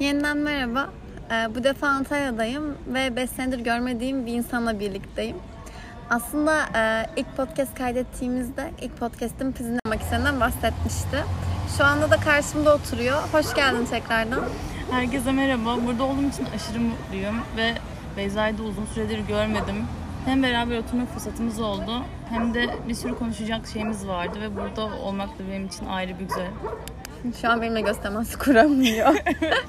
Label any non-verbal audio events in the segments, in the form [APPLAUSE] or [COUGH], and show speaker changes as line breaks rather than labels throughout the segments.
Yeniden merhaba. Ee, bu defa Antalya'dayım ve 5 senedir görmediğim bir insanla birlikteyim. Aslında e, ilk podcast kaydettiğimizde ilk podcast'im pizin makinesinden bahsetmişti. Şu anda da karşımda oturuyor. Hoş geldin tekrardan.
Herkese merhaba. Burada olduğum için aşırı mutluyum ve Beyza'yı da uzun süredir görmedim. Hem beraber oturma fırsatımız oldu hem de bir sürü konuşacak şeyimiz vardı ve burada olmak da benim için ayrı bir güzel.
Şu an benimle göz teması kuramıyor.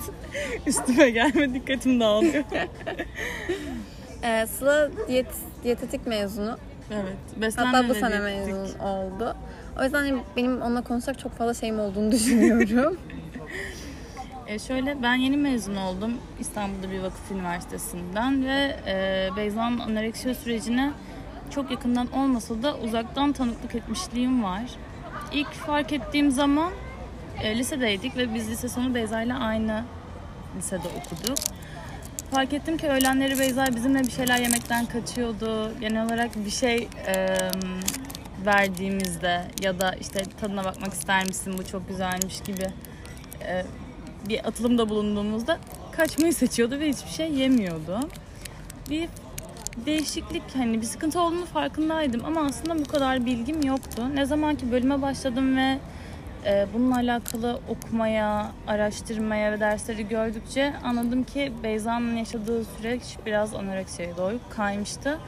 [LAUGHS]
Üstüme gelme dikkatim dağılıyor. [LAUGHS]
ee, Sıla diyet, diyetetik mezunu.
Evet. Beslenme
Hatta bu sene
diyetetik.
mezun oldu. O yüzden hani benim onunla konuşacak çok fazla şeyim olduğunu [LAUGHS] düşünüyorum.
E şöyle ben yeni mezun oldum İstanbul'da bir vakıf üniversitesinden ve e, Beyza'nın anoreksiya sürecine çok yakından olmasa da uzaktan tanıklık etmişliğim var. İlk fark ettiğim zaman e, lisedeydik ve biz lise sonu Beyza ile aynı lisede okuduk. Fark ettim ki öğlenleri Beyza bizimle bir şeyler yemekten kaçıyordu. Genel olarak bir şey e, verdiğimizde ya da işte tadına bakmak ister misin bu çok güzelmiş gibi e, bir atılımda bulunduğumuzda kaçmayı seçiyordu ve hiçbir şey yemiyordu. Bir değişiklik hani bir sıkıntı olduğunu farkındaydım ama aslında bu kadar bilgim yoktu. Ne zaman ki bölüme başladım ve bununla alakalı okumaya, araştırmaya ve dersleri gördükçe anladım ki Beyza'nın yaşadığı süreç biraz anoreksiyaya doğru kaymıştı.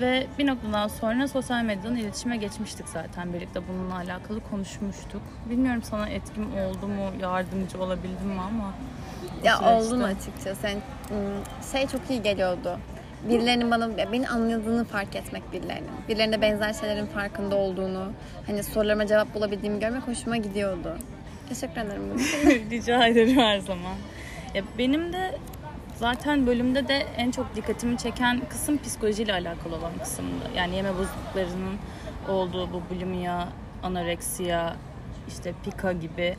Ve bir noktadan sonra sosyal medyadan iletişime geçmiştik zaten. Birlikte bununla alakalı konuşmuştuk. Bilmiyorum sana etkim oldu mu, yardımcı olabildim mi ama.
ya oldun açıkçası. Yani, ım, şey çok iyi geliyordu. Birilerinin bana beni anladığını fark etmek birilerinin. Birilerine benzer şeylerin farkında olduğunu, hani sorularıma cevap bulabildiğimi görmek hoşuma gidiyordu. Teşekkür ederim. [LAUGHS]
Rica ederim her zaman. Ya benim de zaten bölümde de en çok dikkatimi çeken kısım psikolojiyle alakalı olan kısımdı. Yani yeme bozukluklarının olduğu bu bulimia, anoreksiya, işte pika gibi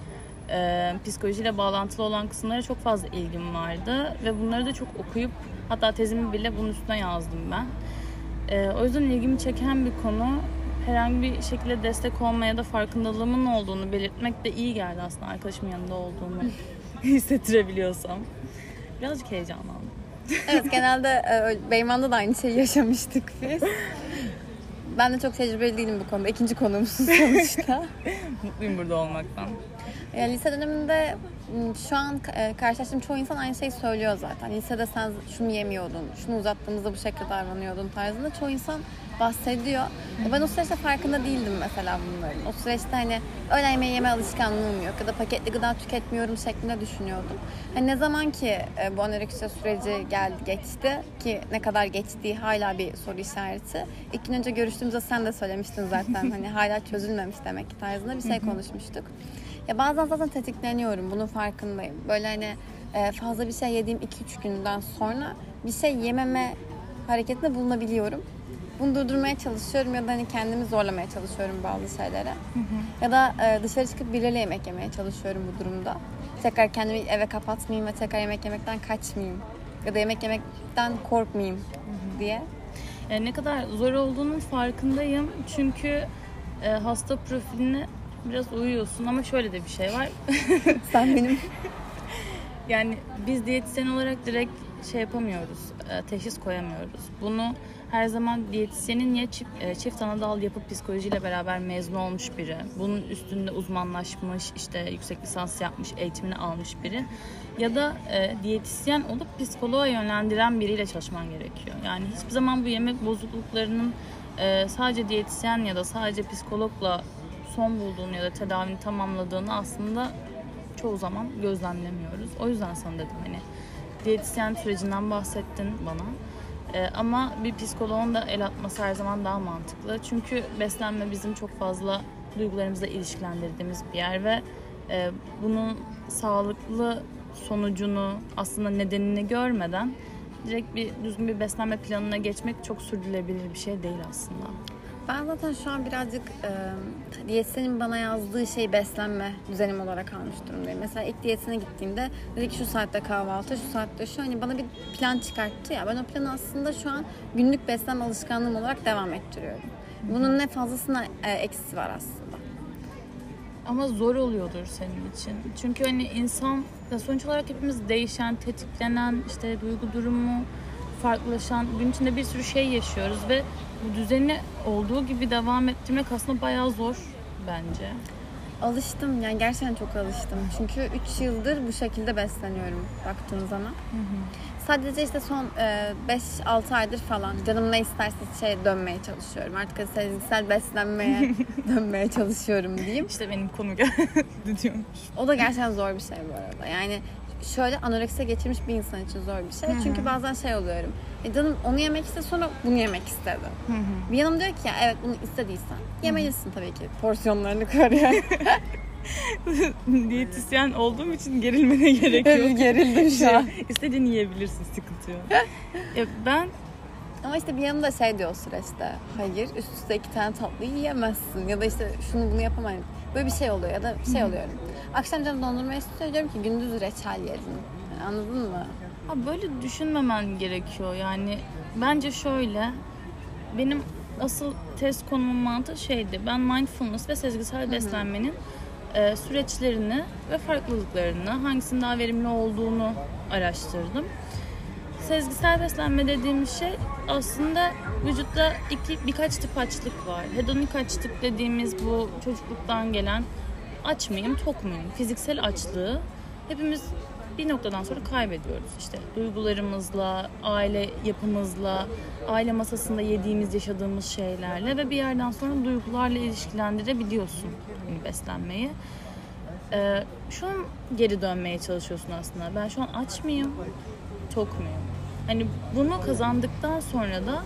e, psikolojiyle bağlantılı olan kısımlara çok fazla ilgim vardı ve bunları da çok okuyup hatta tezimi bile bunun üstüne yazdım ben. E, o yüzden ilgimi çeken bir konu herhangi bir şekilde destek olmaya da farkındalığımın olduğunu belirtmek de iyi geldi aslında arkadaşımın yanında olduğumu [LAUGHS] hissettirebiliyorsam. Birazcık heyecanlandım.
evet genelde e, Beyman'da da aynı şeyi yaşamıştık biz. Ben de çok tecrübeli değilim bu konuda. İkinci konuğumsun sonuçta. [LAUGHS]
Mutluyum burada olmaktan.
Ya, lise döneminde şu an e, karşılaştığım çoğu insan aynı şeyi söylüyor zaten. Lisede sen şunu yemiyordun, şunu uzattığımızda bu şekilde davranıyordun tarzında çoğu insan bahsediyor. Ya ben o süreçte farkında değildim mesela bunların. O süreçte hani öğlen yemeği yeme alışkanlığım yok ya da paketli gıda tüketmiyorum şeklinde düşünüyordum. Hani ne zaman ki e, bu anoreksiya süreci geldi geçti ki ne kadar geçtiği hala bir soru işareti. İlk gün önce görüştüğümüzde sen de söylemiştin zaten [LAUGHS] hani hala çözülmemiş demek ki tarzında bir şey konuşmuştuk. Ya bazen zaten tetikleniyorum. Bunun farkındayım. Böyle hani e, fazla bir şey yediğim 2-3 günden sonra bir şey yememe hareketinde bulunabiliyorum. Bunu durdurmaya çalışıyorum ya da hani kendimi zorlamaya çalışıyorum bazı şeylere. Ya da e, dışarı çıkıp birileriyle yemek yemeye çalışıyorum bu durumda. Tekrar kendimi eve kapatmayayım ve tekrar yemek yemekten kaçmayayım. Ya da yemek yemekten korkmayayım diye.
Yani ne kadar zor olduğunun farkındayım. Çünkü e, hasta profiline biraz uyuyorsun ama şöyle de bir şey var. [LAUGHS]
Sen benim [LAUGHS]
Yani biz diyetisyen olarak direkt şey yapamıyoruz, e, teşhis koyamıyoruz. Bunu her zaman diyetisyenin ya çift, e, çift ana dal yapıp psikolojiyle beraber mezun olmuş biri, bunun üstünde uzmanlaşmış, işte yüksek lisans yapmış, eğitimini almış biri ya da e, diyetisyen olup psikoloğa yönlendiren biriyle çalışman gerekiyor. Yani hiçbir zaman bu yemek bozukluklarının e, sadece diyetisyen ya da sadece psikologla son bulduğunu ya da tedavini tamamladığını aslında çoğu zaman gözlemlemiyoruz. O yüzden sana dedim hani diyetisyen sürecinden bahsettin bana. Ee, ama bir psikoloğun da el atması her zaman daha mantıklı. Çünkü beslenme bizim çok fazla duygularımızla ilişkilendirdiğimiz bir yer ve e, bunun sağlıklı sonucunu aslında nedenini görmeden direkt bir düzgün bir beslenme planına geçmek çok sürdürülebilir bir şey değil aslında.
Ben zaten şu an birazcık e, diyetisyenin bana yazdığı şey beslenme düzenim olarak almış durumdayım. Mesela ilk diyetine gittiğimde dedi ki şu saatte kahvaltı, şu saatte şu hani bana bir plan çıkarttı ya. Ben o planı aslında şu an günlük beslenme alışkanlığım olarak devam ettiriyorum. Bunun ne fazlasına e, eksisi var aslında.
Ama zor oluyordur senin için. Çünkü hani insan sonuç olarak hepimiz değişen, tetiklenen, işte duygu durumu farklılaşan, gün içinde bir sürü şey yaşıyoruz ve bu düzeni olduğu gibi devam ettirmek aslında bayağı zor bence.
Alıştım yani gerçekten çok alıştım. Çünkü 3 yıldır bu şekilde besleniyorum baktığın zaman. Sadece işte son 5-6 aydır falan canım ne isterse şey dönmeye çalışıyorum. Artık sezgisel beslenmeye [LAUGHS] dönmeye çalışıyorum diyeyim.
İşte benim konu geldi [LAUGHS] diyormuş.
O da gerçekten zor bir şey bu arada. Yani şöyle anoreksiye geçirmiş bir insan için zor bir şey. Çünkü bazen şey oluyorum. E canım onu yemek istedi sonra bunu yemek istedi. Bir yanım diyor ki ya evet bunu istediysen yemelisin tabii ki. Porsiyonlarını koruyor. [LAUGHS]
Diyetisyen olduğum için gerilmene [LAUGHS] gerek yok.
Gerildim şu an.
Şey, istediğini yiyebilirsin, sıkıntı yok. ya [LAUGHS] ben
Ama işte bir yanımda şey diyor o süreçte. Hayır üst üste iki tane tatlıyı yiyemezsin. Ya da işte şunu bunu yapamayın. Böyle bir şey oluyor ya da şey oluyorum. Akşam canım dondurma istiyor diyorum ki gündüz reçel yedim. Anladın mı?
Ha böyle düşünmemen gerekiyor yani bence şöyle benim asıl test konumun mantığı şeydi ben mindfulness ve sezgisel beslenmenin e, süreçlerini ve farklılıklarını hangisinin daha verimli olduğunu araştırdım. Sezgisel beslenme dediğimiz şey aslında vücutta iki birkaç tip açlık var. Hedonik açlık dediğimiz bu çocukluktan gelen aç mıyım, tok muyum? Fiziksel açlığı hepimiz bir noktadan sonra kaybediyoruz. İşte duygularımızla, aile yapımızla, aile masasında yediğimiz, yaşadığımız şeylerle ve bir yerden sonra duygularla ilişkilendirebiliyorsun hani beslenmeyi. Ee, şu an geri dönmeye çalışıyorsun aslında. Ben şu an aç mıyım, tok muyum? Hani bunu kazandıktan sonra da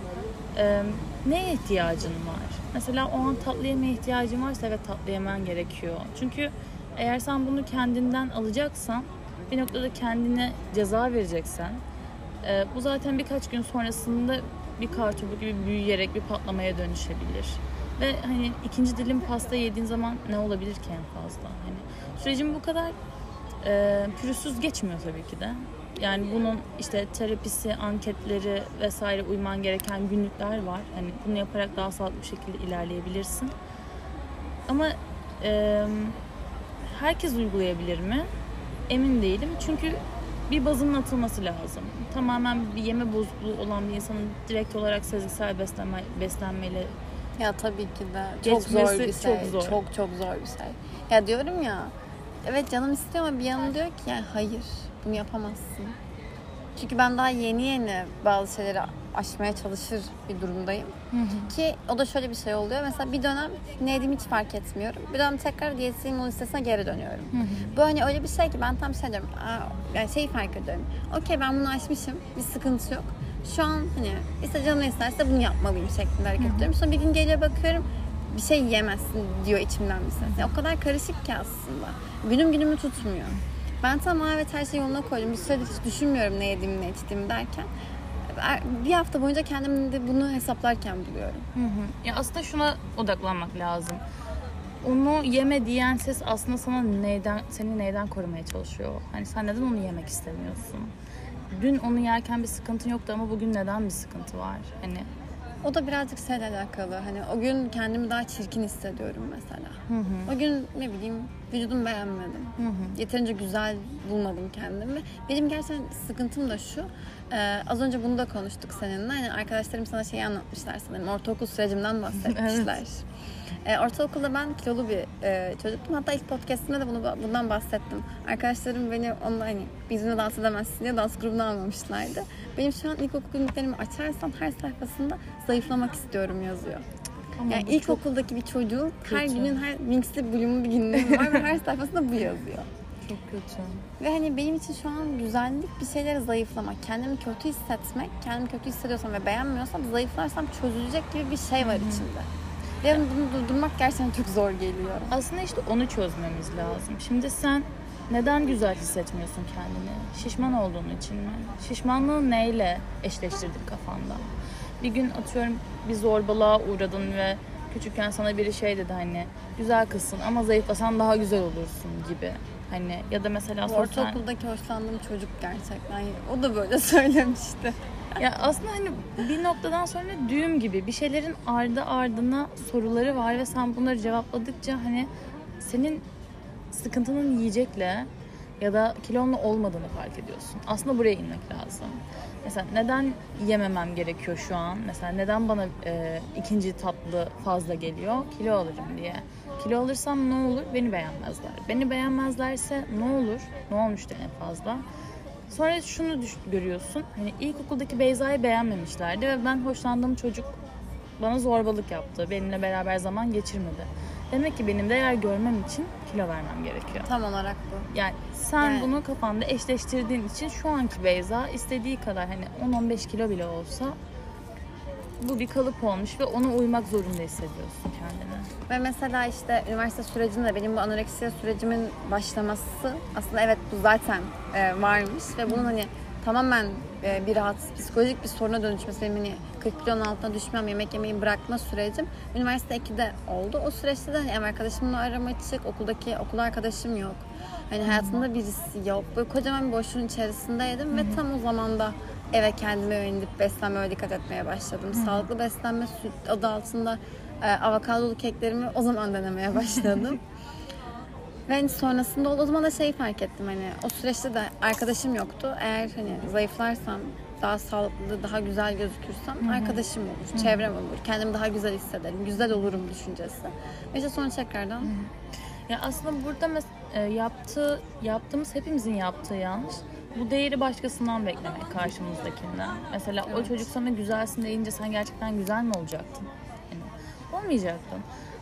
e, neye ihtiyacın var? Mesela o an tatlı yemeye ihtiyacın varsa evet tatlı yemen gerekiyor. Çünkü eğer sen bunu kendinden alacaksan bir noktada kendine ceza vereceksen e, bu zaten birkaç gün sonrasında bir kartopu gibi büyüyerek bir patlamaya dönüşebilir. Ve hani ikinci dilim pasta yediğin zaman ne olabilir ki en fazla? Hani sürecin bu kadar e, pürüzsüz geçmiyor tabii ki de. Yani bunun işte terapisi, anketleri vesaire uyman gereken günlükler var. Hani bunu yaparak daha sağlıklı bir şekilde ilerleyebilirsin. Ama e, herkes uygulayabilir mi? Emin değilim. Çünkü bir bazının atılması lazım. Tamamen bir yeme bozukluğu olan bir insanın direkt olarak sezgisel beslenme, beslenmeyle
Ya tabii ki de çok zor bir şey.
çok zor.
Çok çok zor bir şey. Ya diyorum ya evet canım istiyor ama bir yanım diyor ki yani hayır bunu yapamazsın. Çünkü ben daha yeni yeni bazı şeyleri aşmaya çalışır bir durumdayım. Ki o da şöyle bir şey oluyor. Mesela bir dönem ne yediğimi hiç fark etmiyorum. Bir dönem tekrar diyetisyenimin listesine geri dönüyorum. Bu hani öyle bir şey ki ben tam şey diyorum. Aa, yani şeyi fark ediyorum. Okey ben bunu aşmışım. Bir sıkıntı yok. Şu an hani işte canım isterse bunu yapmalıyım şeklinde hareket ediyorum. Sonra bir gün geliyor bakıyorum bir şey yemezsin diyor içimden bir ses. Yani o kadar karışık ki aslında. Günüm günümü tutmuyor. Ben tamam evet her şeyi yoluna koydum. Bir süredir hiç düşünmüyorum ne yediğimi ne içtiğimi derken. er, Bir hafta boyunca kendimi de bunu hesaplarken buluyorum.
Hı hı. Ya aslında şuna odaklanmak lazım. Onu yeme diyen ses aslında sana neyden seni neyden korumaya çalışıyor? Hani sen neden onu yemek istemiyorsun? Dün onu yerken bir sıkıntın yoktu ama bugün neden bir sıkıntı var? Hani
O da birazcık şeyle alakalı. Hani o gün kendimi daha çirkin hissediyorum mesela. O gün ne bileyim vücudumu beğenmedim. Yeterince güzel bulmadım kendimi. Benim gerçekten sıkıntım da şu. e, az önce bunu da konuştuk seninle. Hani arkadaşlarım sana şeyi anlatmışlar sanırım. Ortaokul sürecimden [LAUGHS] bahsetmişler. E, ortaokulda ben kilolu bir e, çocuktum. Hatta ilk podcastimde de bunu bundan bahsettim. Arkadaşlarım beni onunla hani bizimle dans edemezsin diye dans grubuna almamışlardı. Benim şu an ilkokul günlüklerimi açarsam her sayfasında zayıflamak istiyorum yazıyor.
ama
Yani ilkokuldaki bir çocuğun her
kötü.
günün her Minx'li bölümü bir günlüğü var ve her sayfasında bu yazıyor.
çok, kötü.
Ve hani benim için şu an güzellik bir şeyleri zayıflamak, kendimi kötü hissetmek, kendimi kötü hissediyorsam ve beğenmiyorsam zayıflarsam çözülecek gibi bir şey var içimde. Ve bunu durdurmak gerçekten çok zor geliyor.
Aslında işte onu çözmemiz lazım. Şimdi sen neden güzel hissetmiyorsun kendini? Şişman olduğun için mi? Şişmanlığı neyle eşleştirdin kafanda? Bir gün atıyorum bir zorbalığa uğradın ve küçükken sana biri şey dedi hani güzel kızsın ama zayıflasan daha güzel olursun gibi. Hani ya da mesela sosyal...
Ortaokuldaki hoşlandığım çocuk gerçekten. O da böyle [LAUGHS] söylemişti.
Ya aslında hani bir noktadan sonra düğüm gibi bir şeylerin ardı ardına soruları var ve sen bunları cevapladıkça hani senin sıkıntının yiyecekle ya da kilonla olmadığını fark ediyorsun. Aslında buraya inmek lazım. Mesela neden yememem gerekiyor şu an? Mesela neden bana e, ikinci tatlı fazla geliyor? Kilo alırım diye. Kilo alırsam ne olur? Beni beğenmezler. Beni beğenmezlerse ne olur? Ne olmuştu en fazla? Sonra şunu düş- görüyorsun. Hani ilkokuldaki Beyza'yı beğenmemişlerdi ve ben hoşlandığım çocuk bana zorbalık yaptı. Benimle beraber zaman geçirmedi. Demek ki benim değer görmem için kilo vermem gerekiyor.
Tam olarak bu.
Yani sen
Yani-
bunu kafanda eşleştirdiğin için şu anki Beyza istediği kadar hani 10-15 kilo bile olsa bu bir kalıp olmuş ve ona uymak zorunda hissediyorsun kendini.
Ve mesela işte üniversite sürecinde benim bu anoreksiya sürecimin başlaması aslında evet bu zaten e, varmış ve bunun hani tamamen e, bir rahatsız psikolojik bir soruna dönüşmesi benim hani 40 kilonun altına düşmem, yemek yemeyi bırakma sürecim üniversite 2'de oldu. O süreçte de hani ev arkadaşımla aram açık, okuldaki okul arkadaşım yok. Hani hayatımda birisi yok. Böyle kocaman bir boşluğun içerisindeydim ve tam o zaman da eve kendime yönelip beslenmeye dikkat etmeye başladım. Sağlıklı beslenme süt adı altında e, avokadolu keklerimi o zaman denemeye [LAUGHS] başladım. Ve hani sonrasında. O zaman da şeyi fark ettim hani o süreçte de arkadaşım yoktu. Eğer hani zayıflarsam daha sağlıklı, daha güzel gözükürsem arkadaşım olur, çevrem olur. Kendimi daha güzel hissederim, güzel olurum düşüncesi. Ve işte sonra tekrardan
Ya aslında burada mes- e, yaptığı, yaptığımız hepimizin yaptığı yanlış. Bu değeri başkasından beklemek karşımızdakinden. Mesela o
Evet.
çocuk sana güzelsin deyince sen gerçekten güzel mi olacaktın? Yani olmayacaktın.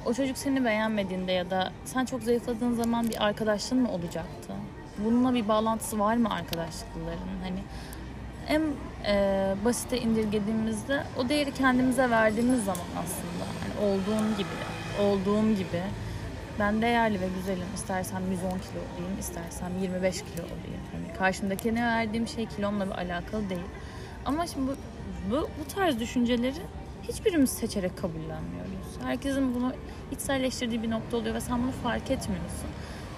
O çocuk seni beğenmediğinde ya da sen çok zayıfladığın zaman bir arkadaşlığın mı olacaktı? Bununla bir bağlantısı var mı arkadaşlıkların? Hani en e, basite indirgediğimizde o değeri kendimize verdiğimiz zaman aslında hani olduğum gibi, olduğum gibi ben değerli ve güzelim. İstersem 110 kilo olayım, istersem 25 kilo olayım. Hani karşımdakine verdiğim şey kilomla bir alakalı değil. Ama şimdi bu, bu, bu tarz düşünceleri hiçbirimiz seçerek kabullenmiyoruz. Herkesin bunu içselleştirdiği bir nokta oluyor ve sen bunu fark etmiyorsun.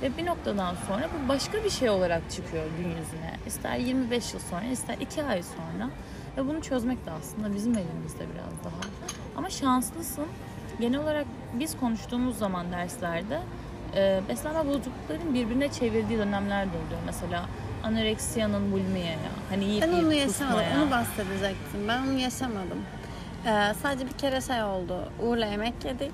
Ve bir noktadan sonra bu başka bir şey olarak çıkıyor gün yüzüne. İster 25 yıl sonra, ister 2 ay sonra. Ve bunu çözmek de aslında bizim elimizde biraz daha. Ama şanslısın. Genel olarak biz konuştuğumuz zaman derslerde e, beslenme bozuklukların birbirine çevirdiği dönemler de oluyor. Mesela anoreksiyanın bulimiye Hani yiyip
Ben onu
yiyip
yaşamadım.
kusmaya.
Onu bahsedecektim. Ben onu yaşamadım. Ee, sadece bir kere şey oldu. Uğur'la yemek yedik.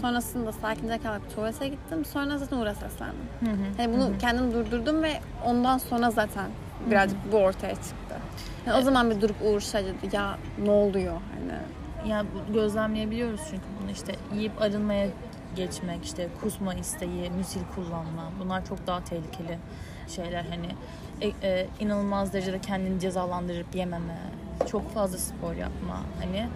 Sonrasında sakince kalıp tuvalete gittim. Sonra zaten Uğur'a seslendim.
Hı hı.
Hani bunu kendim durdurdum ve ondan sonra zaten birazcık bu ortaya çıktı. Yani o zaman bir durup Uğur şey dedi. Ya ne oluyor? Hani
Ya bu- gözlemleyebiliyoruz çünkü bunu işte yiyip arınmaya geçmek, işte kusma isteği, müsil kullanma bunlar çok daha tehlikeli şeyler. Hani e, e, inanılmaz derecede kendini cezalandırıp yememe, çok fazla spor yapma hani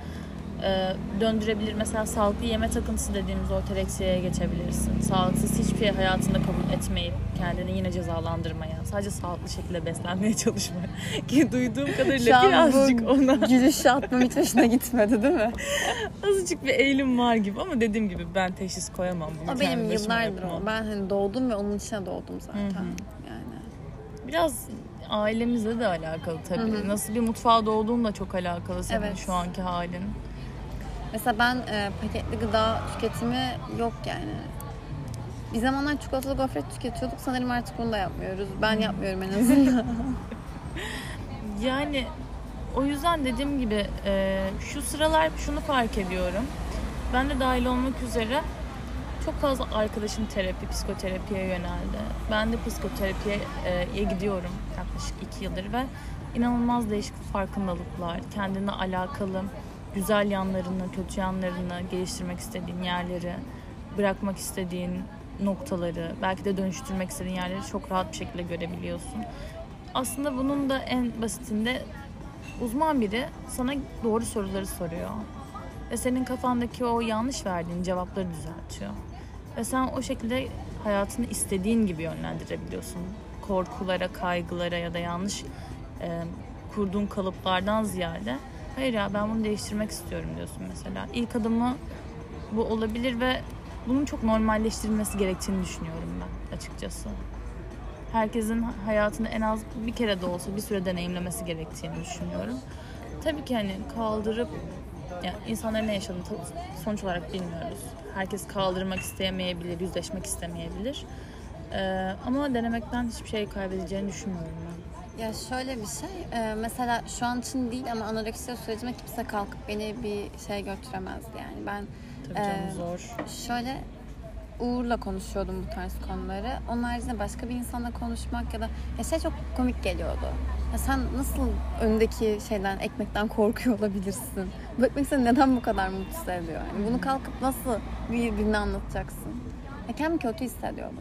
e, döndürebilir mesela sağlıklı yeme takıntısı dediğimiz ortoreksiyaya geçebilirsin. Sağlıksız hiçbir şey hayatında kabul etmeyip kendini yine cezalandırmaya, sadece sağlıklı şekilde beslenmeye [LAUGHS] çalışmaya ki duyduğum kadarıyla birazcık ona
gülüşatmam hiç hoşuna gitmedi değil mi? [LAUGHS]
Azıcık bir eğilim var gibi ama dediğim gibi ben teşhis koyamam bunu
O benim yıllardır o. Ben hani doğdum ve onun içine doğdum zaten.
Hı hı.
Yani.
Biraz ailemizle de alakalı tabii.
Hı hı.
Nasıl bir mutfağa doğduğunla çok alakalı senin
Evet.
şu anki halin.
Mesela ben e, paketli gıda tüketimi yok yani. Bir zamanlar çikolatalı gofret tüketiyorduk. Sanırım artık bunu da yapmıyoruz. Ben yapmıyorum en azından. [LAUGHS]
Yani o yüzden dediğim gibi e, şu sıralar şunu fark ediyorum. Ben de dahil olmak üzere çok fazla arkadaşım terapi, psikoterapiye yöneldi. Ben de psikoterapiye e, gidiyorum yaklaşık iki yıldır ve inanılmaz değişik farkındalıklar, kendine alakalı güzel yanlarını, kötü yanlarını, geliştirmek istediğin yerleri, bırakmak istediğin noktaları, belki de dönüştürmek istediğin yerleri çok rahat bir şekilde görebiliyorsun. Aslında bunun da en basitinde uzman biri sana doğru soruları soruyor. Ve senin kafandaki o yanlış verdiğin cevapları düzeltiyor. Ve sen o şekilde hayatını istediğin gibi yönlendirebiliyorsun. Korkulara, kaygılara ya da yanlış e, kurduğun kalıplardan ziyade hayır ya ben bunu değiştirmek istiyorum diyorsun mesela. İlk adımı bu olabilir ve bunun çok normalleştirilmesi gerektiğini düşünüyorum ben açıkçası. Herkesin hayatını en az bir kere de olsa bir süre deneyimlemesi gerektiğini düşünüyorum. Tabii ki hani kaldırıp Ya insanların ne yaşadığını sonuç olarak bilmiyoruz. Herkes kaldırmak istemeyebilir, yüzleşmek istemeyebilir. Ee, ama denemekten hiçbir şey kaybedeceğini düşünmüyorum ben.
Ya şöyle bir şey, e, mesela şu an için değil ama anoreksiya sürecime kimse kalkıp beni bir şey götüremezdi yani. Ben
Tabii canım
Ee,
zor.
şöyle Uğur'la konuşuyordum bu tarz konuları. Onun haricinde başka bir insanla konuşmak ya da ya şey çok komik geliyordu. Ya sen nasıl öndeki şeyden, ekmekten korkuyor olabilirsin? Bu ekmek seni neden bu kadar mutsuz ediyor? Yani bunu kalkıp nasıl birbirine anlatacaksın? Kendimi kötü hissediyordum.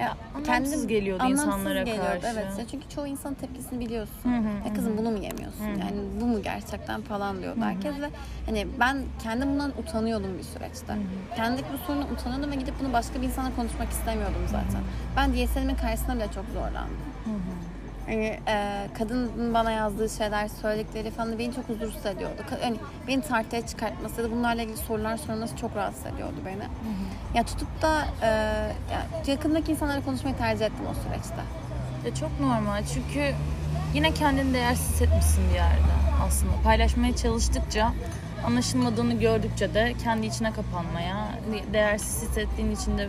Ya
Anlamsız geliyordu
anlamsız
insanlara
geliyordu,
karşı.
Evet. Ya çünkü çoğu insanın tepkisini biliyorsun.
Hı hı,
ya kızım bunu mu yemiyorsun? Yani bu mu gerçekten falan diyordu herkes ve hani ben kendim bundan utanıyordum bir süreçte. Kendimdeki bu sorundan utanıyordum ve gidip bunu başka bir insana konuşmak istemiyordum zaten. Ben DSL'imin karşısında bile çok zorlandım. Hani e, kadının bana yazdığı şeyler, söyledikleri falan beni çok huzursuz ediyordu. Hani beni tartıya çıkartması da bunlarla ilgili sorular sorması çok rahatsız ediyordu beni. Ya tutup da e, ya yakındaki insanlarla konuşmayı tercih ettim o süreçte.
Ya çok normal çünkü yine kendini değersiz hissetmişsin bir yerde aslında. Paylaşmaya çalıştıkça anlaşılmadığını gördükçe de kendi içine kapanmaya, değersiz hissettiğin için de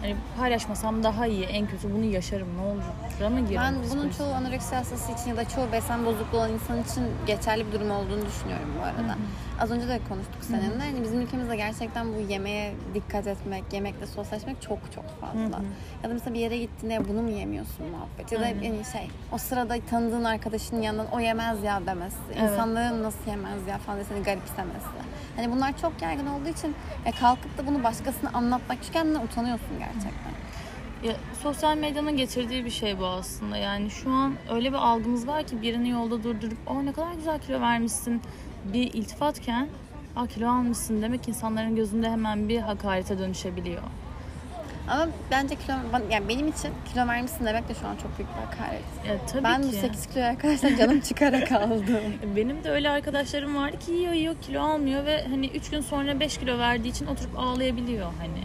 hani paylaşmasam daha iyi, en kötü bunu yaşarım ne olur. Drama girerim.
Ben bunun çoğu anoreksiya hastası için ya da çoğu beslenme bozukluğu olan insan için geçerli bir durum olduğunu düşünüyorum bu arada. Az önce de konuştuk seninle. Hani bizim ülkemizde gerçekten bu yemeğe dikkat etmek, yemekle sosyalleşmek çok çok fazla. Ya da mesela bir yere gittiğinde "Ya bunu mu yemiyorsun muhabbet. Ya da
Aynen.
yani şey o sırada tanıdığın arkadaşının yanından o yemez ya demesi.
Evet.
İnsanların nasıl yemez ya falan seni garipsemesi. Hani bunlar çok yaygın olduğu için ya kalkıp da bunu başkasına anlatmak çünkü kendinden utanıyorsun gerçekten.
Ya, sosyal medyanın getirdiği bir şey bu aslında. Yani şu an öyle bir algımız var ki birini yolda durdurup "Aa ne kadar güzel kilo vermişsin." Bir iltifatken "Aa kilo almışsın." demek insanların gözünde hemen bir hakarete dönüşebiliyor.
Ama bence kilo, yani benim için kilo vermişsin demek de şu an çok büyük bir hakaret.
Ya tabii
ben
ki.
bu 8 kilo arkadaşlar canım çıkarak [LAUGHS] aldım.
Benim de öyle arkadaşlarım vardı ki yiyor yiyor kilo almıyor ve hani 3 gün sonra 5 kilo verdiği için oturup ağlayabiliyor hani.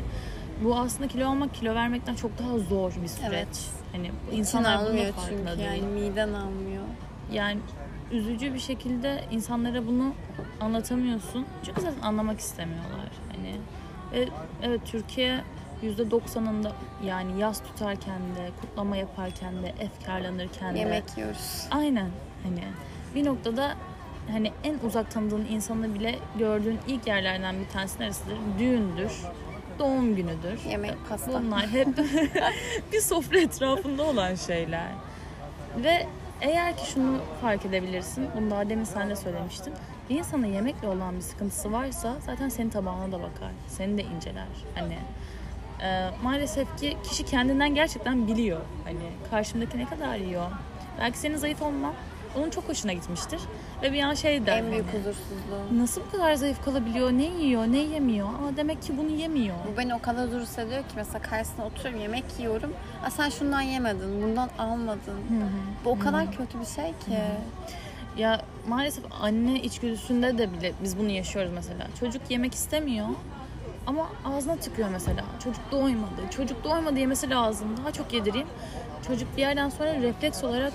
Bu aslında kilo almak kilo vermekten çok daha zor bir süreç.
Evet.
Hani
İnsan
insanlar
almıyor çünkü
değil.
yani miden almıyor.
Yani üzücü bir şekilde insanlara bunu anlatamıyorsun. Çünkü zaten anlamak istemiyorlar. Hani ve evet Türkiye %90'ında yani yaz tutarken de, kutlama yaparken de, efkarlanırken de.
Yemek yiyoruz.
Aynen hani bir noktada hani en uzak tanıdığın insanı bile gördüğün ilk yerlerden bir tanesi neresidir? Düğündür, doğum günüdür.
Yemek, pasta.
Bunlar hep [LAUGHS] bir sofra etrafında olan şeyler. Ve eğer ki şunu fark edebilirsin, bunu daha demin sen de söylemiştin. Bir insana yemekle olan bir sıkıntısı varsa zaten senin tabağına da bakar. Seni de inceler. Hani e, maalesef ki kişi kendinden gerçekten biliyor. Hani karşımdaki ne kadar yiyor. Belki senin zayıf olman onun çok hoşuna gitmiştir. Ve bir an şey der.
En büyük
hani,
huzursuzluğum.
Nasıl bu kadar zayıf kalabiliyor? Ne yiyor? Ne yemiyor? Ama demek ki bunu yemiyor.
Bu beni o kadar huzursuz ediyor ki mesela karşısına oturuyorum yemek yiyorum. Aa, sen şundan yemedin, bundan almadın. Bu o kadar kötü bir şey ki.
Ya maalesef anne içgüdüsünde de bile biz bunu yaşıyoruz mesela. Çocuk yemek istemiyor ama ağzına tıkıyor mesela. Çocuk doymadı. Çocuk doymadı yemesi lazım. Daha çok yedireyim. Çocuk bir yerden sonra refleks olarak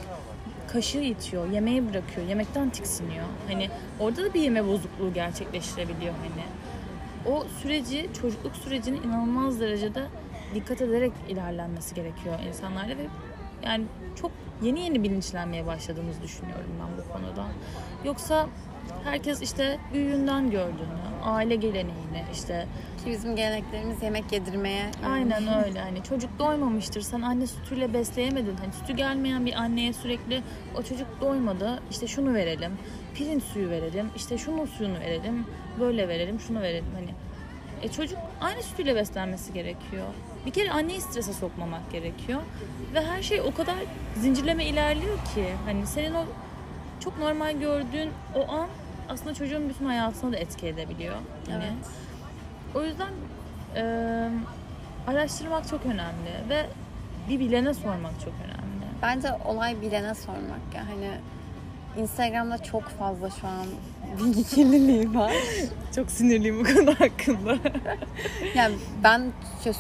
kaşığı itiyor. Yemeği bırakıyor. Yemekten tiksiniyor. Hani orada da bir yeme bozukluğu gerçekleştirebiliyor hani. O süreci, çocukluk sürecini inanılmaz derecede dikkat ederek ilerlenmesi gerekiyor insanlarda ve yani çok yeni yeni bilinçlenmeye başladığımızı düşünüyorum ben bu konuda. Yoksa herkes işte büyüğünden gördüğünü, aile geleneğini işte
Ki bizim geleneklerimiz yemek yedirmeye.
aynen [LAUGHS] öyle. Hani çocuk doymamıştır. Sen anne sütüyle besleyemedin. Hani sütü gelmeyen bir anneye sürekli o çocuk doymadı. İşte şunu verelim. Pirinç suyu verelim. İşte şunun suyunu verelim. Böyle verelim şunu verelim. Hani e çocuk aynı sütüyle beslenmesi gerekiyor. Bir kere anneyi strese sokmamak gerekiyor. Ve her şey o kadar zincirleme ilerliyor ki hani senin o çok normal gördüğün o an aslında çocuğun bütün hayatına da etki edebiliyor. Hani.
Evet.
O yüzden e, araştırmak çok önemli ve bir bilene sormak çok önemli.
Bence olay bilene sormak ya hani Instagram'da çok fazla şu an bilgi kirliliği var.
Çok sinirliyim bu konu hakkında.
Yani ben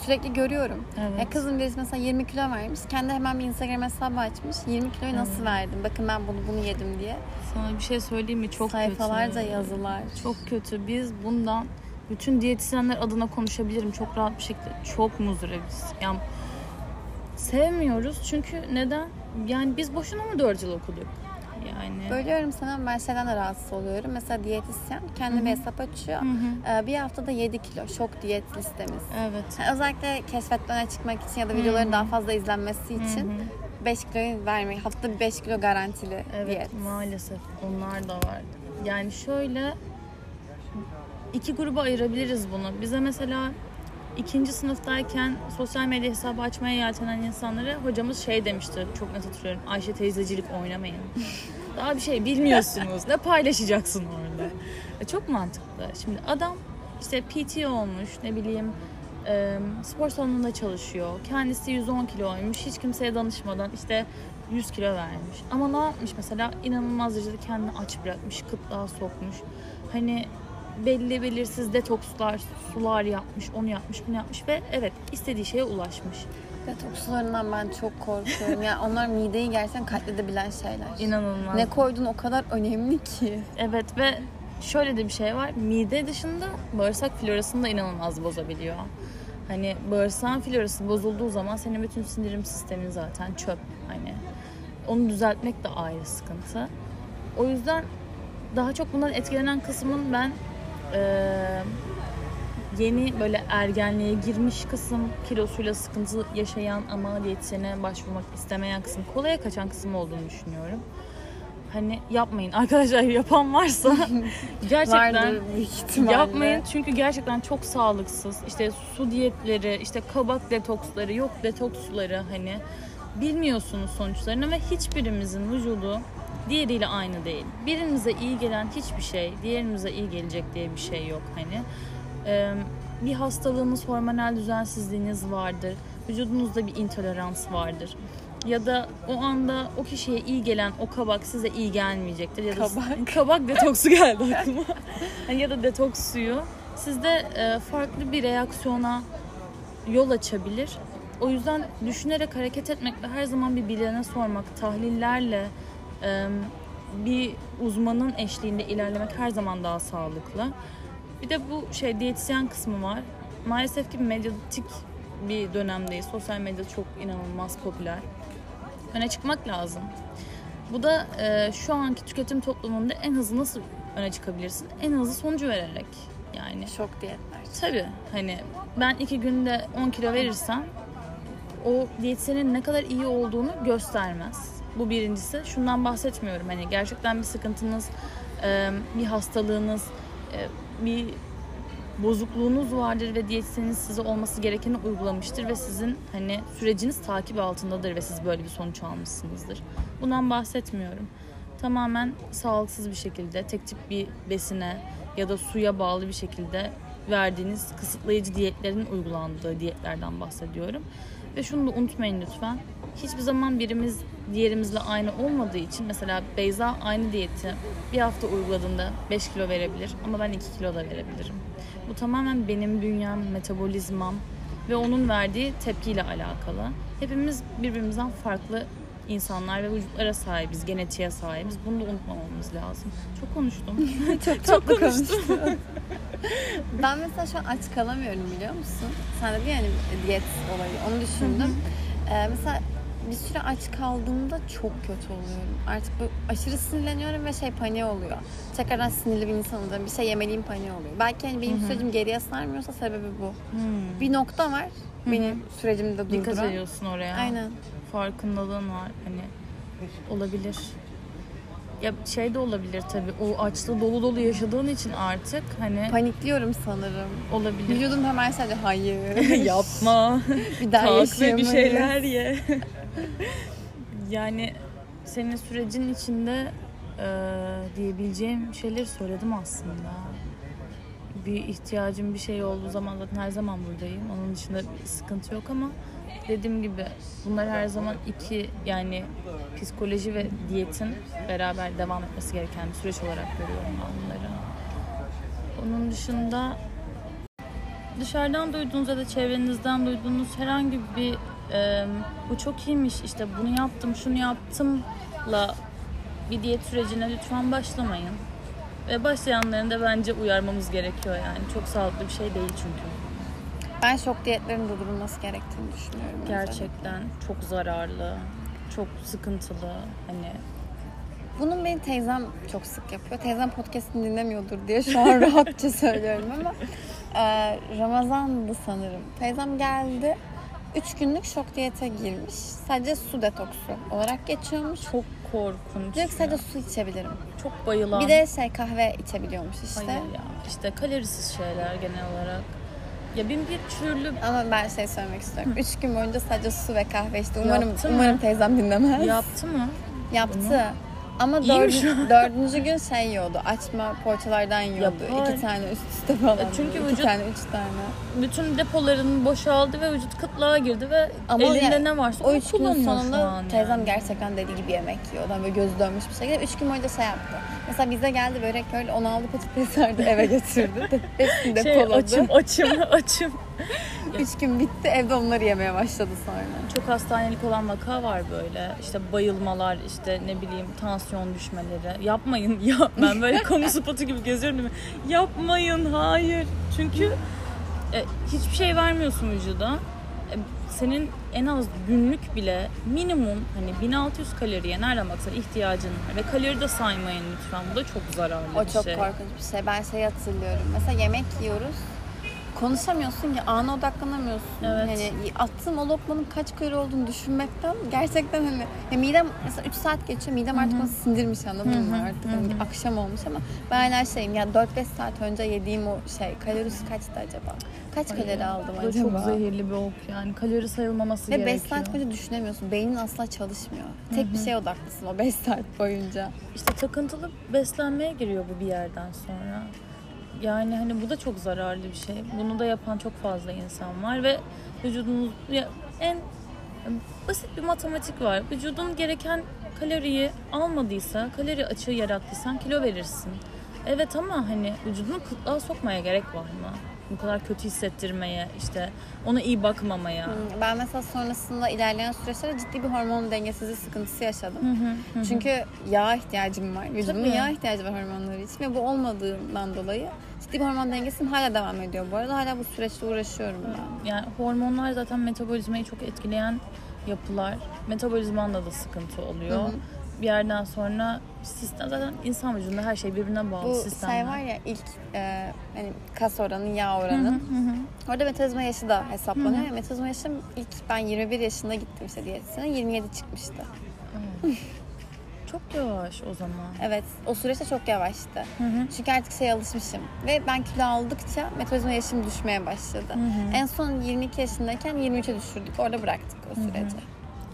sürekli görüyorum.
Evet.
Ya kızın birisi mesela 20 kilo vermiş. Kendi hemen bir Instagram hesabı açmış. 20 kiloyu nasıl verdim? Bakın ben bunu bunu yedim diye.
Sana bir şey söyleyeyim mi? Çok
Sayfalarca
kötü.
yazılar.
Çok kötü. Biz bundan bütün diyetisyenler adına konuşabilirim çok rahat bir şekilde. Çok muzdaribiz. Yani sevmiyoruz çünkü neden? Yani biz boşuna mı 4 yıl okuduk? Yani
Bölüyorum sana ben şeyden de rahatsız oluyorum. Mesela diyetisyen kendi bir hesap açıyor. Ee, Bir haftada 7 kilo şok diyet listemiz.
evet.
Yani özellikle keşfetten çıkmak için ya da videoların daha fazla izlenmesi için 5 kiloyu vermeyi, haftada bir 5 kilo garantili
Evet
diyet.
maalesef onlar da var. Yani şöyle iki gruba ayırabiliriz bunu. Bize mesela ikinci sınıftayken sosyal medya hesabı açmaya yeltenen insanlara hocamız şey demişti çok net hatırlıyorum. Ayşe teyzecilik oynamayın. [LAUGHS] Daha bir şey bilmiyorsunuz. Ne paylaşacaksın orada? E, çok mantıklı. Şimdi adam işte PT olmuş ne bileyim spor salonunda çalışıyor. Kendisi 110 kiloymuş. Hiç kimseye danışmadan işte 100 kilo vermiş. Ama ne yapmış mesela? inanılmaz derecede kendini aç bırakmış, kıtlığa sokmuş. Hani belli belirsiz detokslar, sular yapmış, onu yapmış, bunu yapmış ve evet istediği şeye ulaşmış.
Detoks sularından ben çok korkuyorum. Yani onlar mideyi gerçekten katledebilen şeyler.
İnanılmaz.
Ne koyduğun o kadar önemli ki.
Evet ve şöyle de bir şey var. Mide dışında bağırsak florasını da inanılmaz bozabiliyor. Hani bağırsağın florası bozulduğu zaman senin bütün sindirim sistemin zaten çöp. Hani onu düzeltmek de ayrı sıkıntı. O yüzden daha çok bundan etkilenen kısmın ben eee, yeni böyle ergenliğe girmiş kısım, kilosuyla sıkıntı yaşayan ama diyetisyene başvurmak istemeyen kısım, kolaya kaçan kısım olduğunu düşünüyorum. Hani yapmayın [LAUGHS] arkadaşlar yapan varsa [LAUGHS] gerçekten yapmayın çünkü gerçekten çok sağlıksız. İşte su diyetleri, işte kabak detoksları, yok detoks suları hani bilmiyorsunuz sonuçlarını ve hiçbirimizin vücudu diğeriyle aynı değil. Birimize iyi gelen hiçbir şey diğerimize iyi gelecek diye bir şey yok hani. Bir hastalığınız, hormonal düzensizliğiniz vardır. Vücudunuzda bir intolerans vardır. Ya da o anda o kişiye iyi gelen o kabak size iyi gelmeyecektir. Ya da
Kabak. [LAUGHS]
kabak detoksu geldi aklıma. [LAUGHS] Ya da detoks suyu sizde e, farklı bir reaksiyona yol açabilir. O yüzden düşünerek hareket etmek ve her zaman bir bilene sormak, tahlillerle bir uzmanın eşliğinde ilerlemek her zaman daha sağlıklı. Bir de bu şey diyetisyen kısmı var. Maalesef ki medyatik bir dönemdeyiz. Sosyal medya çok inanılmaz popüler. Öne çıkmak lazım. Bu da e, şu anki tüketim toplumunda en hızlı nasıl öne çıkabilirsin? En hızlı sonucu vererek. Yani
Şok diyetler.
tabii hani ben iki günde 10 kilo verirsem o diyetisyenin ne kadar iyi olduğunu göstermez. Bu birincisi. Şundan bahsetmiyorum hani gerçekten bir sıkıntınız, e, bir hastalığınız, e, bir bozukluğunuz vardır ve diyetisyeniniz size olması gerekeni uygulamıştır ve sizin hani süreciniz takip altındadır ve siz böyle bir sonuç almışsınızdır. Bundan bahsetmiyorum. Tamamen sağlıksız bir şekilde tek tip bir besine ya da suya bağlı bir şekilde verdiğiniz kısıtlayıcı diyetlerin uygulandığı diyetlerden bahsediyorum. Ve şunu da unutmayın lütfen. Hiçbir zaman birimiz diğerimizle aynı olmadığı için mesela Beyza aynı diyeti bir hafta uyguladığında 5 kilo verebilir ama ben 2 kilo da verebilirim. Bu tamamen benim bünyem, metabolizmam ve onun verdiği tepkiyle alakalı. Hepimiz birbirimizden farklı insanlar ve vücutlara sahibiz, genetiğe sahibiz. Bunu da unutmamamız lazım. Çok konuştum. [LAUGHS]
çok
Çok konuştum. [LAUGHS]
Ben mesela şu an aç kalamıyorum biliyor musun? Sen de bir yani diyet olayı onu düşündüm. Ee, mesela bir süre aç kaldığımda çok kötü oluyorum. Artık bu aşırı sinirleniyorum ve şey paniğe oluyor. Tekrardan sinirli bir insan olacağım. Bir şey yemeliyim paniğe oluyor. Belki hani benim sürecim geriye sarmıyorsa sebebi bu.
Hmm.
Bir nokta var benim sürecimde
Dikkat
durduran.
ediyorsun oraya.
Aynen.
Farkındalığın var. Hani olabilir. Ya şey de olabilir tabii. O açlığı dolu dolu yaşadığın için artık hani
Panikliyorum sanırım.
olabilir.
Vücudum hemen sadece hayır. [LAUGHS]
Yapma.
bir daha
Kalk ve bir şeyler ye. [LAUGHS] yani senin sürecin içinde e, diyebileceğim şeyleri söyledim aslında. Bir ihtiyacım bir şey olduğu zaman zaten her zaman buradayım. Onun dışında bir sıkıntı yok ama dediğim gibi bunlar her zaman iki yani psikoloji ve diyetin beraber devam etmesi gereken bir süreç olarak görüyorum ben bunları. Onun dışında dışarıdan duyduğunuz ya da çevrenizden duyduğunuz herhangi bir e, bu çok iyiymiş işte bunu yaptım şunu yaptımla bir diyet sürecine lütfen başlamayın. Ve başlayanların da bence uyarmamız gerekiyor yani. Çok sağlıklı bir şey değil çünkü.
Ben şok diyetlerin durdurulması gerektiğini düşünüyorum. özellikle.
Gerçekten çok zararlı, çok sıkıntılı. Hani
Bunun benim teyzem çok sık yapıyor. Teyzem podcast'ini dinlemiyordur diye şu an [LAUGHS] rahatça söylüyorum ama e, Ramazan'dı sanırım. Teyzem geldi. 3 günlük şok diyete girmiş. Sadece su detoksu olarak geçiyormuş.
çok korkunç.
Diyor ki sadece su içebilirim.
Çok bayılan.
Bir de şey kahve içebiliyormuş işte.
Hayır ya. İşte kalorisiz şeyler genel olarak. Ya bin bir türlü
Ama ben şey söylemek istiyorum. 3 gün boyunca sadece su ve kahve içti. Umarım
Yaptı mı?
umarım teyzem dinlemez.
yaptı mı?
Yaptı. Ama
İyiymiş
dördü- dördüncü gün şey yiyordu. Açma poğaçalardan yiyordu.
Yapar.
İki tane üst üste falan.
E çünkü
İki
vücut-
tane, üç tane.
Bütün depoların boşaldı ve vücut kıtlığa girdi ve
Ama
elinde
ya-
ne varsa
O
onu
üç günün
kullanıyor şu
sonunda
an
teyzem
yani.
gerçekten dediği gibi yemek yiyor. Adam böyle gözü dönmüş bir şekilde. Üç gün boyunca şey yaptı. Mesela bize geldi börek öyle onu aldı patates sardı eve götürdü. [LAUGHS] Hepsini
şey,
depoladı.
açım açım açım. [LAUGHS]
Üç gün bitti evde onları yemeye başladı sonra.
Çok hastanelik olan vaka var böyle. İşte bayılmalar, işte ne bileyim tansiyon düşmeleri. Yapmayın ya. [LAUGHS] Ben böyle kamu spotu gibi geziyorum değil mi? Yapmayın, hayır. Çünkü e, hiçbir şey vermiyorsun vücuda. E, senin en az günlük bile minimum hani 1600 kaloriye nereden baksan ihtiyacın var. Ve kalori de saymayın lütfen. Bu da çok zararlı
O
bir
çok
şey.
korkunç bir şey. Ben şey hatırlıyorum. Mesela yemek yiyoruz. Konuşamıyorsun ki ana odaklanamıyorsun.
Evet.
Yani attığım o lokmanın kaç kalori olduğunu düşünmekten gerçekten hani ya midem mesela 3 saat geçiyor midem artık onu sindirmiş anladın mı artık hani akşam olmuş ama ben hala şeyim ya 4-5 saat önce yediğim o şey kalorisi kaçtı acaba? Kaç kalori aldım acaba?
çok zehirli bir ok yani. Kalori sayılmaması
Ve 5
gerekiyor.
saat boyunca düşünemiyorsun. Beynin asla çalışmıyor. Tek bir şeye odaklısın o 5 saat boyunca.
İşte takıntılı beslenmeye giriyor bu bir yerden sonra. Yani hani bu da çok zararlı bir şey. Bunu da yapan çok fazla insan var ve vücudunuz ya en basit bir matematik var. Vücudun gereken kaloriyi almadıysa, kalori açığı yarattıysan kilo verirsin. Evet ama hani vücudunu kıtlığa sokmaya gerek var mı? Bu kadar kötü hissettirmeye, işte ona iyi bakmamaya.
Ben mesela sonrasında ilerleyen süreçlerde ciddi bir hormon dengesizliği sıkıntısı yaşadım. Çünkü yağ ihtiyacım var. Vücudumun yağ ihtiyacı var hormonları için ve bu olmadığından dolayı ciddi bir hormon dengesizliğim hala devam ediyor bu arada. Hala bu süreçte uğraşıyorum ben.
Yani hormonlar zaten metabolizmayı çok etkileyen yapılar. Metabolizmanda da sıkıntı oluyor.
Hı hı.
Bir yerden sonra sistem zaten insan vücudunda her şey birbirine bağlı
Bu
sistemler.
şey var ya ilk e, hani kas oranı, yağ oranı. Orada metabolizma yaşı da hesaplanıyor. Ya, metabolizma yaşım ilk ben 21 yaşında gittim işte diyetisyene 27 çıkmıştı. [LAUGHS]
Çok yavaş o zaman.
Evet o süreçte çok yavaştı.
Hı hı.
Çünkü artık şey alışmışım. Ve ben kilo aldıkça metabolizma yaşım düşmeye başladı.
hı.
En son 22 yaşındayken 23'e düşürdük. Orada bıraktık o süreci.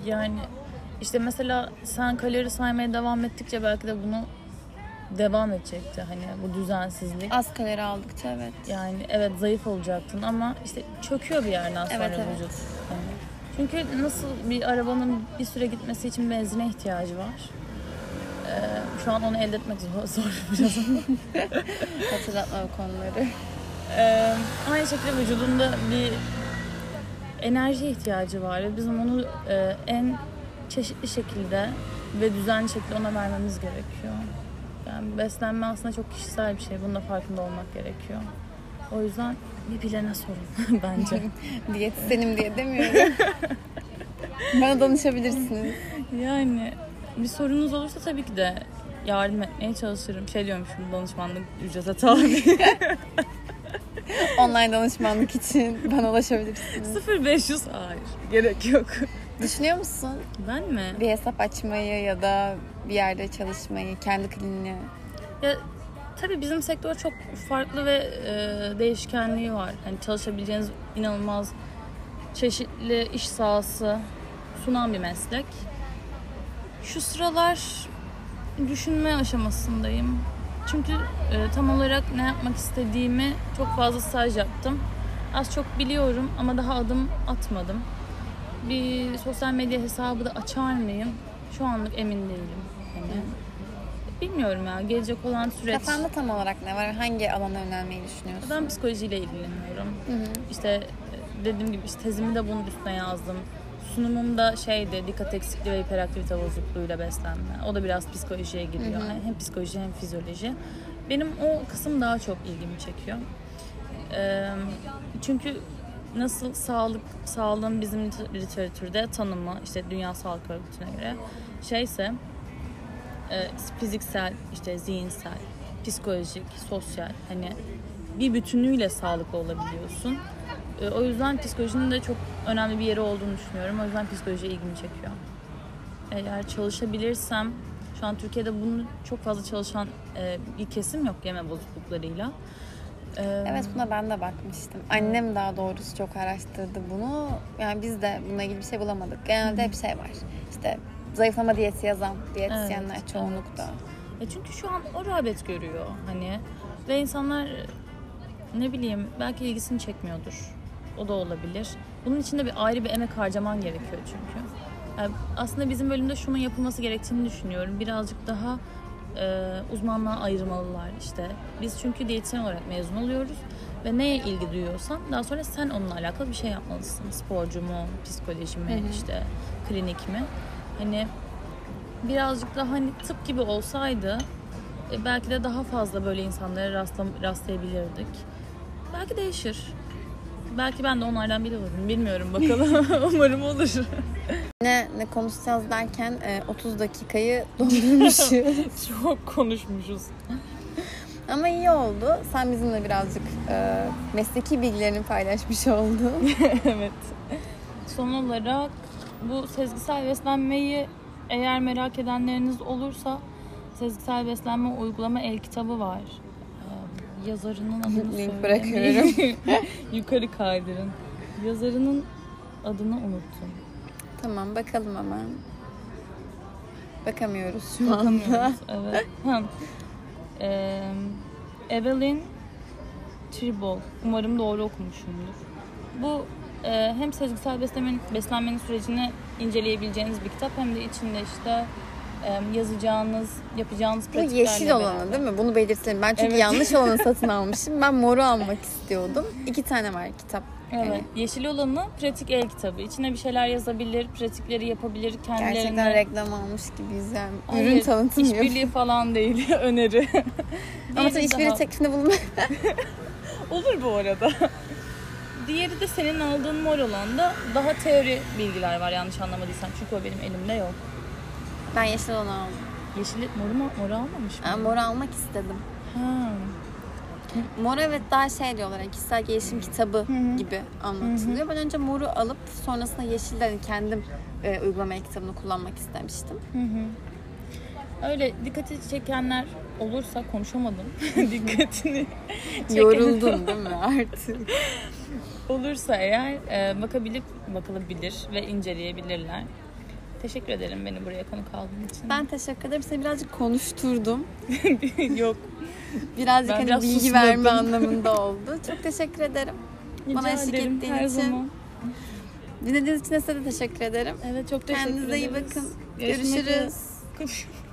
Yani işte mesela sen kalori saymaya devam ettikçe belki de bunu devam edecekti. Hani bu düzensizlik.
Az kalori aldıkça evet.
Yani evet zayıf olacaktın ama işte çöküyor bir yerden sonra
Evet, evet.
vücut. Hani. Çünkü nasıl bir arabanın bir süre gitmesi için benzine ihtiyacı var. Ee, şu an onu elde etmek zor, [LAUGHS] zor biraz. [LAUGHS]
Hatırlatma bu konuları.
Ee, aynı şekilde vücudunda bir enerji ihtiyacı var bizim onu e, en çeşitli şekilde ve düzenli şekilde ona vermemiz gerekiyor. Yani beslenme aslında çok kişisel bir şey. Bunun da farkında olmak gerekiyor. O yüzden bir bilene sorun [LAUGHS] bence. [LAUGHS]
Diyetisyenim diye demiyorum. [LAUGHS] Bana danışabilirsiniz.
Yani bir sorunuz olursa tabii ki de yardım etmeye çalışırım. Şey diyormuşum danışmanlık ücrete tabi.
Online danışmanlık için bana ulaşabilirsiniz.
0500 hayır gerek yok.
Düşünüyor musun
Ben mi?
bir hesap açmayı ya da bir yerde çalışmayı, kendi kliniğini?
Ya tabii bizim sektör çok farklı ve e, değişkenliği var. Hani çalışabileceğiniz inanılmaz çeşitli iş sahası sunan bir meslek. Şu sıralar düşünme aşamasındayım. Çünkü e, tam olarak ne yapmak istediğimi çok fazla staj yaptım. Az çok biliyorum ama daha adım atmadım. Bir sosyal medya hesabı da açar mıyım? Şu anlık emin değilim. Hani bilmiyorum ya gelecek olan süreç.
Kafanda tam olarak ne var? Hangi alana yönelmeyi düşünüyorsun?
Ben psikolojiyle ilgileniyorum.
Hı hı.
İşte e, dediğim gibi işte tezimi de bunun üstüne yazdım. Sunumumda şeydi dikkat eksikliği ve hiperaktivite bozukluğuyla beslenme. O da biraz psikolojiye giriyor.
Hı hı.
Hem psikoloji hem fizyoloji. Benim o kısım daha çok ilgimi çekiyor. Ee, çünkü nasıl sağlık sağlığın bizim liter- literatürde tanımı işte Dünya Sağlık Örgütü'ne göre şeyse e, fiziksel işte zihinsel psikolojik sosyal hani bir bütünüyle sağlıklı olabiliyorsun. E, o yüzden psikolojinin de çok önemli bir yeri olduğunu düşünüyorum. O yüzden psikoloji ilgimi çekiyor. Eğer çalışabilirsem şu an Türkiye'de bunu çok fazla çalışan e, bir kesim yok yeme bozukluklarıyla. E,
Evet buna ben de bakmıştım. Annem daha doğrusu çok araştırdı bunu. Yani biz de bununla ilgili bir şey bulamadık. Genelde hep şey var. İşte zayıflama diyeti yazan diyetisyenler
Evet,
çoğunlukta.
E çünkü şu an o rağbet görüyor hani ve insanlar ne bileyim belki ilgisini çekmiyordur. O da olabilir. Bunun için de bir ayrı bir emek harcaman gerekiyor çünkü. Yani aslında bizim bölümde şunun yapılması gerektiğini düşünüyorum. Birazcık daha e, uzmanlığa ayırmalılar işte. Biz çünkü diyetisyen olarak mezun oluyoruz ve neye ilgi duyuyorsan daha sonra sen onunla alakalı bir şey yapmalısın. Sporcu mu, psikoloji mi,
Hı hı.
işte klinik mi? Hani birazcık daha hani tıp gibi olsaydı e, belki de daha fazla böyle insanlara rastlam rastlayabilirdik. Belki değişir. Belki ben de onlardan biri olurum. Bilmiyorum bakalım. [LAUGHS] Umarım olur.
Ne, ne konuşacağız derken e, 30 dakikayı doldurmuşuz. [LAUGHS]
Çok konuşmuşuz.
Ama iyi oldu. Sen bizimle birazcık e, mesleki bilgilerini paylaşmış oldun. [LAUGHS]
evet. Son olarak bu sezgisel beslenmeyi eğer merak edenleriniz olursa sezgisel beslenme uygulama el kitabı var. Yazarının adını
Link bırakıyorum. [LAUGHS]
Yukarı kaydırın. Yazarının adını unuttum.
tamam bakalım hemen. Bakamıyoruz şu anda.
Bakamıyoruz. [LAUGHS] evet. Ha. Ee, Evelyn Tribol. Umarım doğru okumuşumdur. Bu e, hem sezgisel beslenmenin, beslenmenin sürecini inceleyebileceğiniz bir kitap hem de içinde işte yazacağınız, yapacağınız
Bu yeşil olanı
beraber.
değil mi? Bunu belirtelim. Ben çünkü
Evet.
yanlış [LAUGHS] olanı satın almışım. Ben moru almak istiyordum. İki tane var kitap.
Evet. Yeşil olanı pratik el kitabı. İçine bir şeyler yazabilir, pratikleri yapabilir, kendilerine.
Gerçekten reklam almış gibiyiz yani.
Hayır,
Ürün tanıtım
işbirliği falan değil, [LAUGHS] öneri.
Ama tabii işbirliği
daha-
teklifinde bulunmak. [LAUGHS]
Olur bu arada. Diğeri de senin aldığın mor olan da daha teori bilgiler var yanlış anlamadıysam. Çünkü o benim elimde yok.
Ben yeşil olanı aldım.
Yeşili moru mu? Moru almamış mı?
Ben moru almak istedim.
Ha.
Mor evet daha şey diyorlar yani kişisel gelişim kitabı
hı.
gibi anlatılıyor. Ben önce moru alıp sonrasında yeşilden kendim e, uygulama kitabını kullanmak istemiştim.
Hı hı. Öyle dikkati çekenler olursa konuşamadım. [LAUGHS] [LAUGHS] Dikkatini çeken
Yoruldun [LAUGHS] değil mi artık?
olursa eğer e, bakabilip bakılabilir ve inceleyebilirler. Teşekkür ederim beni buraya konuk aldığın için.
Ben teşekkür ederim. Seni birazcık konuşturdum. [LAUGHS]
yok.
Birazcık
Ben
hani
biraz
bilgi
susmadım.
verme anlamında oldu. Çok teşekkür ederim.
Rica
Bana eşlik
ederim,
ettiğin
her
için.
zaman.
Dinlediğiniz için size de teşekkür ederim.
Evet çok teşekkür
Kendinize iyi
ederiz.
bakın.
Görüşmek
Görüşürüz.
üzere.